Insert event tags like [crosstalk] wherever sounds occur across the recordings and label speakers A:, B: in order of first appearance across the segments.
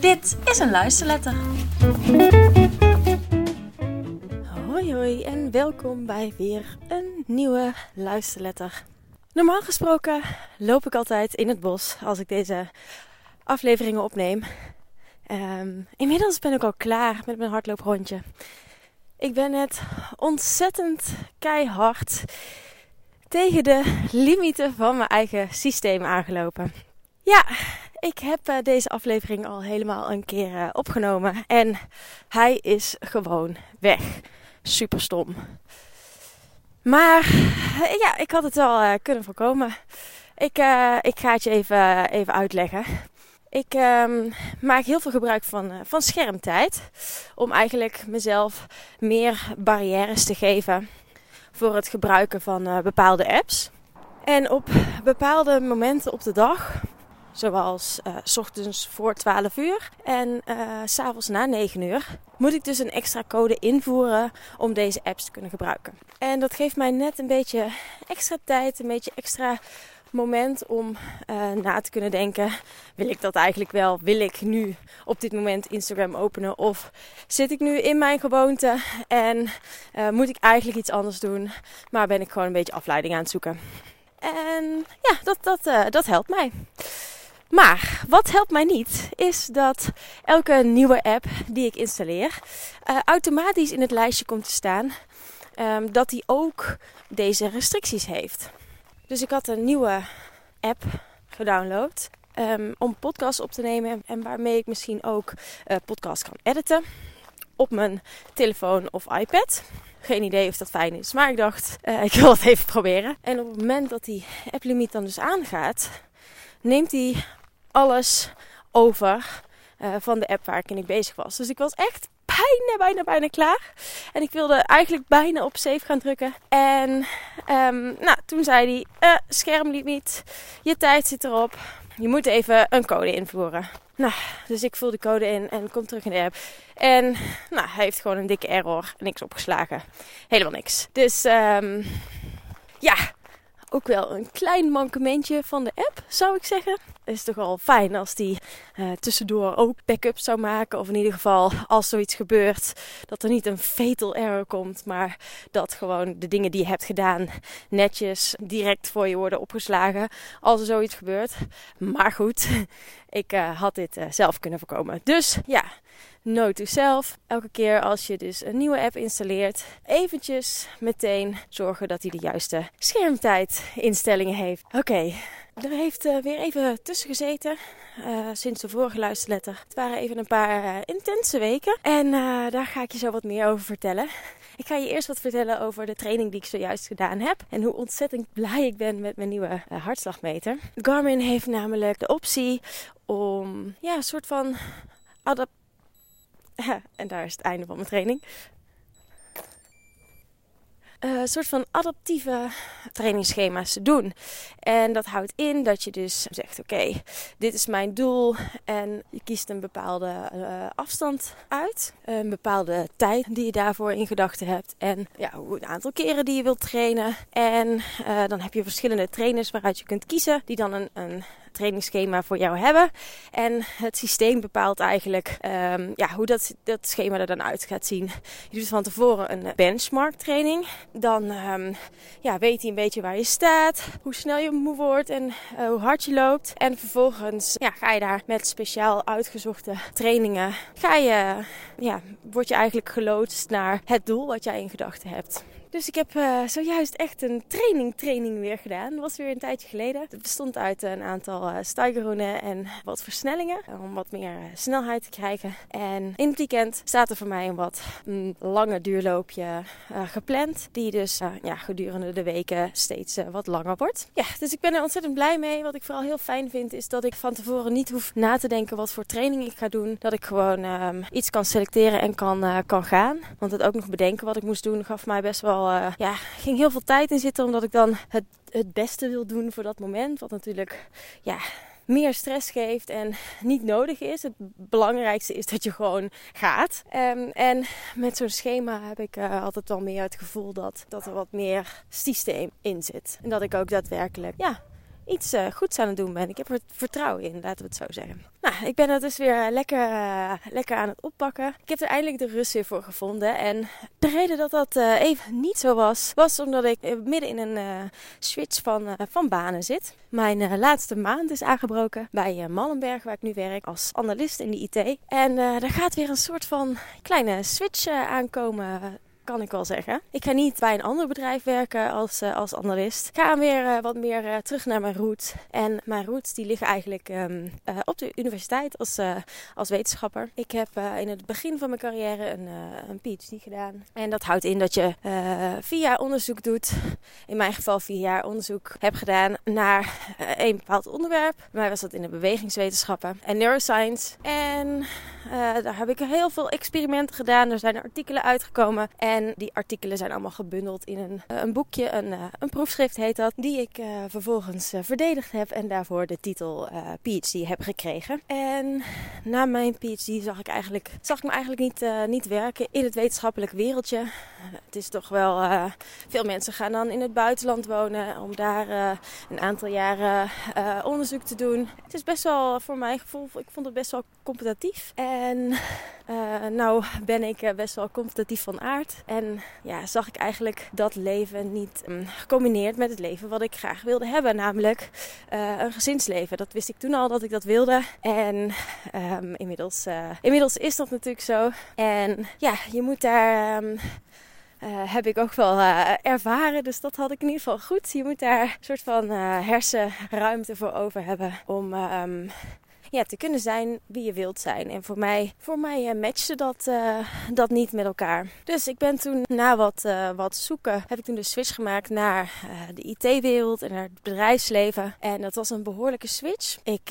A: Dit is een luisterletter.
B: Hoi hoi en welkom bij weer een nieuwe luisterletter. Normaal gesproken loop ik altijd in het bos als ik deze afleveringen opneem. Ehm, inmiddels ben ik al klaar met mijn hardlooprondje. Ik ben net ontzettend keihard tegen de limieten van mijn eigen systeem aangelopen. Ja, ik heb uh, deze aflevering al helemaal een keer uh, opgenomen en hij is gewoon weg. Super stom. Maar uh, ja, ik had het wel kunnen voorkomen. Ik, ik ga het je even, even uitleggen. Ik um, maak heel veel gebruik van, van schermtijd. Om eigenlijk mezelf meer barrières te geven voor het gebruiken van bepaalde apps. En op bepaalde momenten op de dag Zoals uh, s ochtends voor 12 uur en uh, s avonds na 9 uur. Moet ik dus een extra code invoeren om deze apps te kunnen gebruiken. En dat geeft mij net een beetje extra tijd, een beetje extra moment om uh, na te kunnen denken: wil ik dat eigenlijk wel? Wil ik nu op dit moment Instagram openen? Of zit ik nu in mijn gewoonte en moet ik eigenlijk iets anders doen? Maar ben ik gewoon een beetje afleiding aan het zoeken? En ja, dat, dat, dat helpt mij. Maar wat helpt mij niet, is dat elke nieuwe app die ik installeer uh, automatisch in het lijstje komt te staan um, dat die ook deze restricties heeft. Dus ik had een nieuwe app gedownload um, om podcasts op te nemen en waarmee ik misschien ook uh, podcasts kan editen op mijn telefoon of iPad. Geen idee of dat fijn is, maar ik dacht, uh, ik wil het even proberen. En op het moment dat die app-limiet dan dus aangaat, neemt hij alles over uh, van de app waar ik in bezig was. Dus ik was echt bijna, bijna, bijna klaar. En ik wilde eigenlijk bijna op save gaan drukken. En um, nou, toen zei hij, uh, schermlimiet, je tijd zit erop. Je moet even een code invoeren. Nou, dus ik vul de code in en kom terug in de app. En nou, hij heeft gewoon een dikke error. Niks opgeslagen. Helemaal niks. Dus um, ja, ook wel een klein mankementje van de app, zou ik zeggen. Het is toch wel fijn als die uh, tussendoor ook backups zou maken. Of in ieder geval, als zoiets gebeurt, dat er niet een fatal error komt. Maar dat gewoon de dingen die je hebt gedaan netjes direct voor je worden opgeslagen. Als er zoiets gebeurt. Maar goed, [laughs] ik uh, had dit uh, zelf kunnen voorkomen. Dus ja, note to self. Elke keer als je dus een nieuwe app installeert, eventjes meteen zorgen dat hij de juiste schermtijdinstellingen heeft. Oké, er heeft uh, weer even tussen gezeten. Uh, sinds de vorige luisterletter. Het waren even een paar uh, intense weken. En daar ga ik je zo wat meer over vertellen. Ik ga je eerst wat vertellen over de training die ik zojuist gedaan heb. En hoe ontzettend blij ik ben met mijn nieuwe hartslagmeter. Garmin heeft namelijk de optie om ja, een soort van adapt [laughs] en daar is het einde van mijn training. Eh, een soort van adaptieve trainingsschema's doen. En dat houdt in dat je dus zegt: Oké, dit is mijn doel. En je kiest een bepaalde uh, afstand uit. Een bepaalde tijd die je daarvoor in gedachten hebt. En ja, een aantal keren die je wilt trainen. En uh, dan heb je verschillende trainers waaruit je kunt kiezen. Die dan een, een trainingsschema voor jou hebben. En het systeem bepaalt eigenlijk um, ja, hoe dat, dat schema er dan uit gaat zien. Je doet van tevoren een benchmark training. Dan um, ja, weet hij een beetje waar je staat, hoe snel je moe wordt en uh, hoe hard je loopt. En vervolgens ja, ga je daar met speciaal uitgezochte trainingen, ga je, ja, word je eigenlijk geloodst naar het doel wat jij in gedachten hebt. Dus ik heb uh, zojuist echt een training training weer gedaan. Dat was weer een tijdje geleden. Het bestond uit een aantal uh, en wat versnellingen. Om wat meer snelheid te krijgen. En in het weekend staat er voor mij een wat mm, lange duurloopje gepland. Die dus ja, gedurende de weken steeds wat langer wordt. Ja, dus ik ben er ontzettend blij mee. Wat ik vooral heel fijn vind is dat ik van tevoren niet hoef na te denken wat voor training ik ga doen. Dat ik gewoon um, iets kan selecteren en kan, kan gaan. Want het ook nog bedenken wat ik moest doen gaf mij best wel uh, ja, ging heel veel tijd in zitten. Omdat ik dan het, het beste wil doen voor dat moment. Wat natuurlijk ja, meer stress geeft en niet nodig is. Het belangrijkste is dat je gewoon gaat. Um, en met zo'n schema heb ik uh, altijd wel meer het gevoel dat, dat er wat meer systeem in zit. En dat ik ook daadwerkelijk ja, iets uh, goeds aan het doen ben. Ik heb er vertrouwen in, laten we het zo zeggen. Nou, ik ben het dus weer lekker, uh, lekker aan het oppakken. Ik heb er eindelijk de rust weer voor gevonden. En de reden dat dat even niet zo was, was omdat ik midden in een switch van, van banen zit. Mijn laatste maand is aangebroken bij Mallenberg, waar ik nu werk als analist in de IT. En er gaat weer een soort van kleine switch aankomen kan ik wel zeggen. Ik ga niet bij een ander bedrijf werken als, uh, als analist. Ik ga weer uh, wat meer uh, terug naar mijn roots. En mijn roots die liggen eigenlijk um, op de universiteit als, als wetenschapper. Ik heb in het begin van mijn carrière een, een PhD gedaan. En dat houdt in dat je vier jaar onderzoek doet. In mijn geval vier jaar onderzoek heb gedaan naar een bepaald onderwerp. Bij mij was dat in de bewegingswetenschappen en neuroscience. En daar heb ik heel veel experimenten gedaan. Er zijn artikelen uitgekomen. En en die artikelen zijn allemaal gebundeld in een, eh, een boekje, een, eh, een proefschrift heet dat, die ik uh, vervolgens verdedigd heb en daarvoor de titel PhD heb gekregen. En na mijn PhD zag ik, eigenlijk, zag ik me eigenlijk niet, niet werken in het wetenschappelijk wereldje. het is toch wel, veel mensen gaan dan in het buitenland wonen om daar een aantal jaren onderzoek te doen. Het is best wel, voor mijn gevoel, ik vond het best wel competitief. En nou ben ik best wel competitief van aard. En ja, zag ik eigenlijk dat leven niet um, gecombineerd met het leven wat ik graag wilde hebben. Namelijk uh, een gezinsleven. Dat wist ik toen al dat ik dat wilde. En um, inmiddels, uh, inmiddels is dat natuurlijk zo. En ja, je moet daar. Um, uh, heb ik ook wel ervaren. Dus dat had ik in ieder geval goed. Je moet daar een soort van hersenruimte voor over hebben om ja, te kunnen zijn wie je wilt zijn. En voor mij, voor mij uh, matchte dat, uh, dat niet met elkaar. Dus ik ben toen na wat, uh, wat zoeken, heb ik toen de switch gemaakt naar de IT-wereld en naar het bedrijfsleven. En dat was een behoorlijke switch. Ik...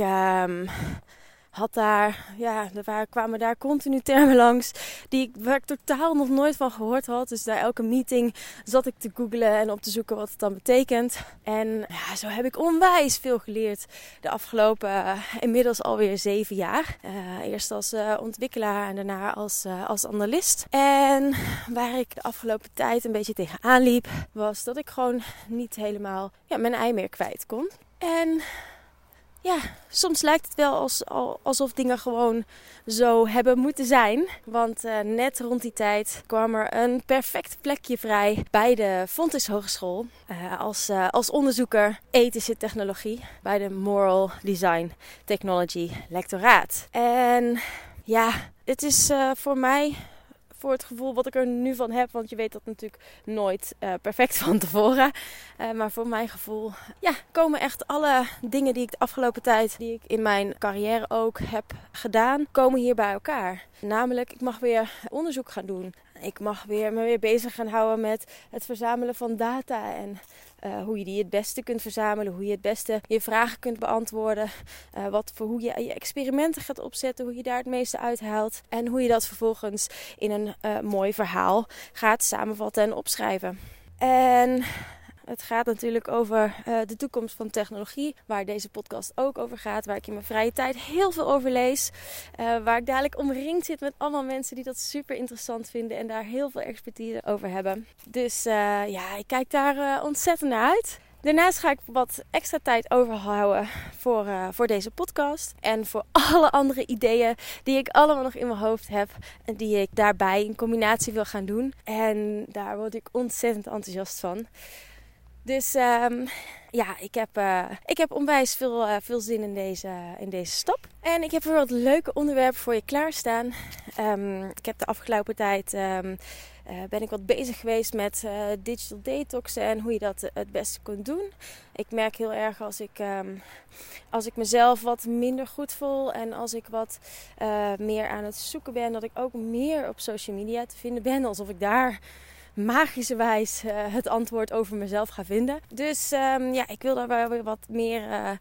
B: Had daar, ja, er waren, kwamen daar continu termen langs die, waar ik totaal nog nooit van gehoord had. Dus bij elke meeting zat ik te googlen en op te zoeken wat het dan betekent. En ja, zo heb ik onwijs veel geleerd de afgelopen uh, inmiddels alweer zeven jaar. Uh, eerst als uh, ontwikkelaar en daarna als, als analist. En waar ik de afgelopen tijd een beetje tegenaan liep, was dat ik gewoon niet helemaal ja, mijn ei meer kwijt kon. En ja, soms lijkt het wel als, alsof dingen gewoon zo hebben moeten zijn. Want uh, net rond die tijd kwam er een perfect plekje vrij bij de Fontys Hogeschool. Uh, als, uh, als onderzoeker ethische technologie bij de Moral Design Technology lectoraat. En ja, het is voor mij voor het gevoel wat ik er nu van heb. Want je weet dat natuurlijk nooit uh, perfect van tevoren. Uh, maar voor mijn gevoel ja, komen echt alle dingen die ik de afgelopen tijd, die ik in mijn carrière ook heb gedaan, komen hier bij elkaar. Namelijk, ik mag weer onderzoek gaan doen. Ik mag weer me weer bezig gaan houden met het verzamelen van data en uh, hoe je die het beste kunt verzamelen, hoe je het beste je vragen kunt beantwoorden, uh, wat voor hoe je je experimenten gaat opzetten, hoe je daar het meeste uithaalt en hoe je dat vervolgens in een uh, mooi verhaal gaat samenvatten en opschrijven. En het gaat natuurlijk over uh, de toekomst van technologie, waar deze podcast ook over gaat, waar ik in mijn vrije tijd heel veel over lees, uh, waar ik dadelijk omringd zit met allemaal mensen die dat super interessant vinden en daar heel veel expertise over hebben. Dus uh, ja, ik kijk daar ontzettend naar uit. Daarnaast ga ik wat extra tijd overhouden voor, voor deze podcast. En voor [laughs] alle andere ideeën die ik allemaal nog in mijn hoofd heb. En die ik daarbij in combinatie wil gaan doen. En daar word ik ontzettend enthousiast van. Dus um, ja, ik heb, uh, ik heb onwijs veel, uh, veel zin in deze, in deze stap. En ik heb weer wat leuke onderwerpen voor je klaarstaan. Um, ik heb de afgelopen tijd um, uh, ben ik wat bezig geweest met digital detoxen en hoe je dat het beste kunt doen. Ik merk heel erg als ik, als ik mezelf wat minder goed voel en als ik wat meer aan het zoeken ben, dat ik ook meer op social media te vinden ben. Alsof ik daar magische wijs uh, het antwoord over mezelf ga vinden. Dus um, ja, ik wil daar wel weer wat meer uh,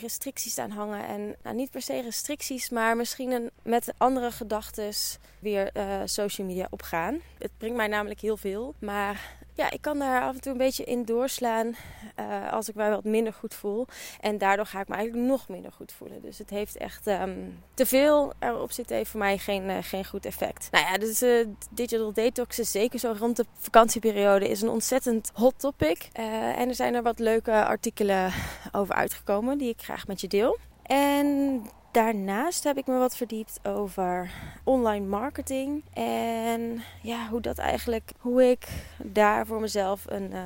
B: restricties aan hangen. En nou, niet per se restricties, maar misschien een, met andere gedachten weer uh, social media opgaan. Het brengt mij namelijk heel veel. Maar ja, ik kan daar af en toe een beetje in doorslaan uh, als ik mij wat minder goed voel. En daardoor ga ik me eigenlijk nog minder goed voelen. Dus het heeft echt um, te veel erop zitten, heeft voor mij geen, uh, geen goed effect. Nou ja, dus uh, digital detox is zeker zo rond de vakantieperiode is een ontzettend hot topic. en er zijn er wat leuke artikelen over uitgekomen die ik graag met je deel. En daarnaast heb ik me wat verdiept over online marketing. En ja, hoe dat eigenlijk, hoe ik daar voor mezelf een, uh,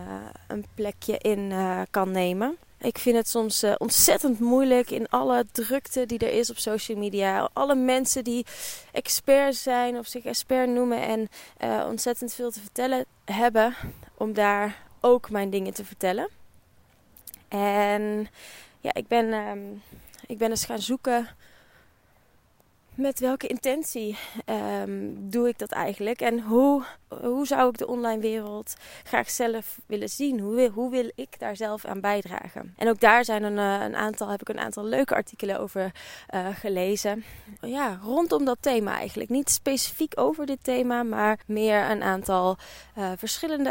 B: een plekje in uh, kan nemen. Ik vind het soms uh, ontzettend moeilijk in alle drukte die er is op social media. Alle mensen die experts zijn of zich expert noemen en ontzettend veel te vertellen hebben, om daar ook mijn dingen te vertellen. En ja, ik ben, um, ik ben eens gaan zoeken met welke intentie um, doe ik dat eigenlijk? En hoe, hoe zou ik de online wereld graag zelf willen zien? Hoe, hoe wil ik daar zelf aan bijdragen? En ook daar zijn een, uh, een aantal, heb ik een aantal leuke artikelen over uh, gelezen. Ja, rondom dat thema eigenlijk. Niet specifiek over dit thema, maar meer een aantal uh, verschillende,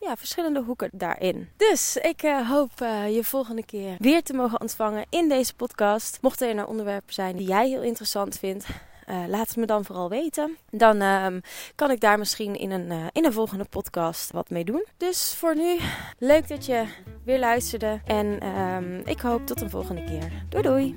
B: ja, verschillende hoeken daarin. Dus ik hoop je volgende keer weer te mogen ontvangen in deze podcast. Mochten er nou onderwerpen zijn die jij heel interessant vindt uh, laat het me dan vooral weten. Dan uh, kan ik daar misschien in een, uh, in een volgende podcast wat mee doen. Dus voor nu, leuk dat je weer luisterde. En ehm, ik hoop tot een volgende keer. Doei doei!